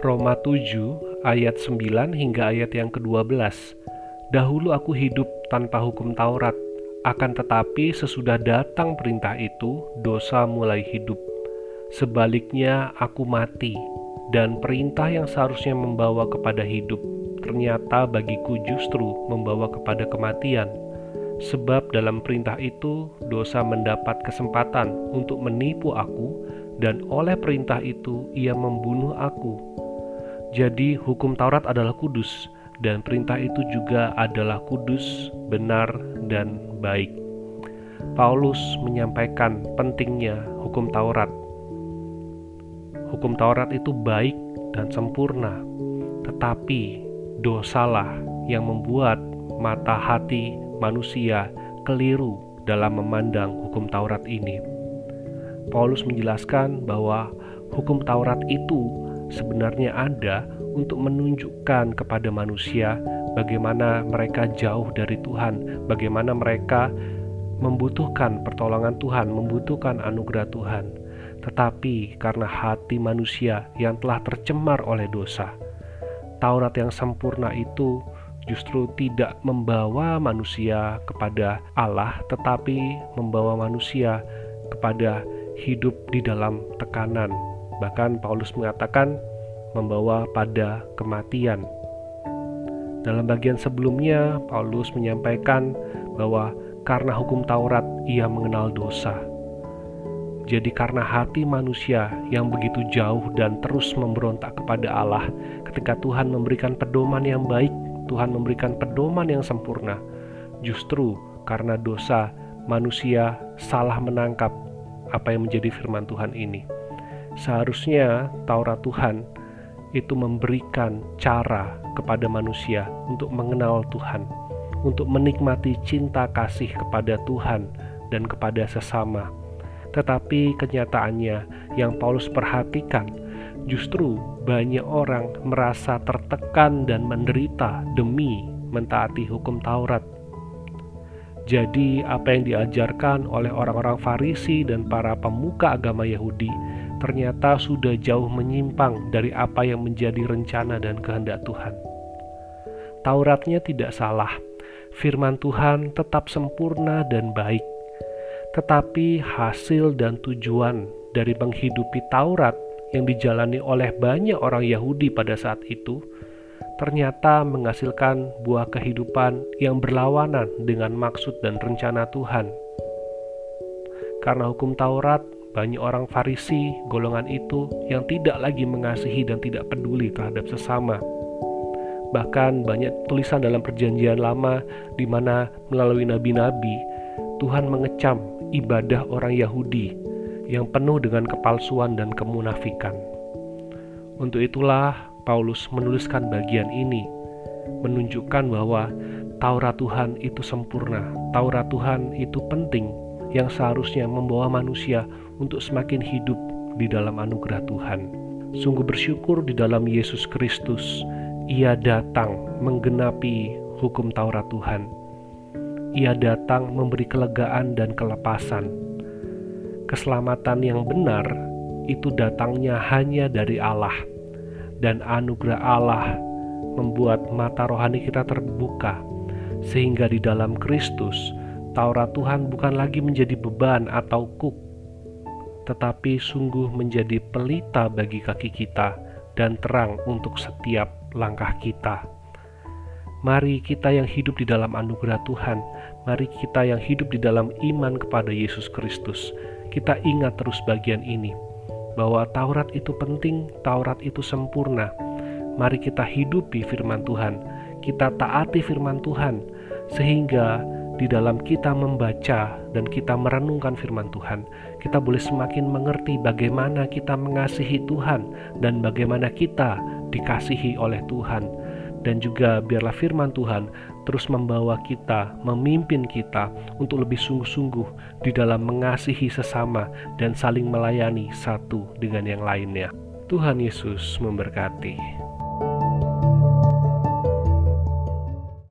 Roma 7 ayat 9 hingga ayat yang ke-12. Dahulu aku hidup tanpa hukum Taurat, akan tetapi sesudah datang perintah itu, dosa mulai hidup. Sebaliknya aku mati, dan perintah yang seharusnya membawa kepada hidup, ternyata bagiku justru membawa kepada kematian. Sebab dalam perintah itu, dosa mendapat kesempatan untuk menipu aku, dan oleh perintah itu ia membunuh aku. Jadi hukum Taurat adalah kudus, dan perintah itu juga adalah kudus, benar, dan baik. Paulus menyampaikan pentingnya hukum Taurat. Hukum Taurat itu baik dan sempurna, tetapi dosalah yang membuat mata hati manusia keliru dalam memandang hukum Taurat ini. Paulus menjelaskan bahwa hukum Taurat itu sebenarnya ada untuk menunjukkan kepada manusia bagaimana mereka jauh dari Tuhan, bagaimana mereka membutuhkan pertolongan Tuhan, membutuhkan anugerah Tuhan. Tetapi karena hati manusia yang telah tercemar oleh dosa, Taurat yang sempurna itu justru tidak membawa manusia kepada Allah, tetapi membawa manusia kepada hidup di dalam tekanan. Bahkan Paulus mengatakan membawa pada kematian. Dalam bagian sebelumnya, Paulus menyampaikan bahwa karena hukum Taurat ia mengenal dosa. Jadi karena hati manusia yang begitu jauh dan terus memberontak kepada Allah, ketika Tuhan memberikan pedoman yang baik, Tuhan memberikan pedoman yang sempurna. Justru karena dosa, manusia salah menangkap apa yang menjadi firman Tuhan ini. Seharusnya Taurat Tuhan itu memberikan cara kepada manusia untuk mengenal Tuhan, untuk menikmati cinta kasih kepada Tuhan dan kepada sesama. Tetapi kenyataannya yang Paulus perhatikan, justru banyak orang merasa tertekan dan menderita demi mentaati hukum Taurat. Jadi, apa yang diajarkan oleh orang-orang Farisi dan para pemuka agama Yahudi ternyata sudah jauh menyimpang dari apa yang menjadi rencana dan kehendak Tuhan. Tauratnya tidak salah, firman Tuhan tetap sempurna dan baik, tetapi hasil dan tujuan dari menghidupi Taurat yang dijalani oleh banyak orang Yahudi pada saat itu ternyata menghasilkan buah kehidupan yang berlawanan dengan maksud dan rencana Tuhan. Karena hukum Taurat banyak orang Farisi, golongan itu yang tidak lagi mengasihi dan tidak peduli terhadap sesama. Bahkan banyak tulisan dalam Perjanjian Lama di mana melalui nabi-nabi Tuhan mengecam ibadah orang Yahudi yang penuh dengan kepalsuan dan kemunafikan. Untuk itulah Paulus menuliskan bagian ini menunjukkan bahwa Taurat Tuhan itu sempurna, Taurat Tuhan itu penting yang seharusnya membawa manusia untuk semakin hidup di dalam anugerah Tuhan. Sungguh bersyukur di dalam Yesus Kristus, Ia datang menggenapi hukum Taurat Tuhan. Ia datang memberi kelegaan dan kelepasan. Keselamatan yang benar itu datangnya hanya dari Allah, dan anugerah Allah membuat mata rohani kita terbuka, sehingga di dalam Kristus Taurat Tuhan bukan lagi menjadi beban atau kuk, tetapi sungguh menjadi pelita bagi kaki kita dan terang untuk setiap langkah kita. Mari kita yang hidup di dalam anugerah Tuhan, mari kita yang hidup di dalam iman kepada Yesus Kristus, kita ingat terus bagian ini, bahwa Taurat itu penting, Taurat itu sempurna. Mari kita hidupi firman Tuhan, kita taati firman Tuhan, sehingga di dalam kita membaca dan kita merenungkan firman Tuhan, kita boleh semakin mengerti bagaimana kita mengasihi Tuhan dan bagaimana kita dikasihi oleh Tuhan. Dan juga biarlah firman Tuhan terus membawa kita, memimpin kita untuk lebih sungguh-sungguh di dalam mengasihi sesama dan saling melayani satu dengan yang lainnya. Tuhan Yesus memberkati.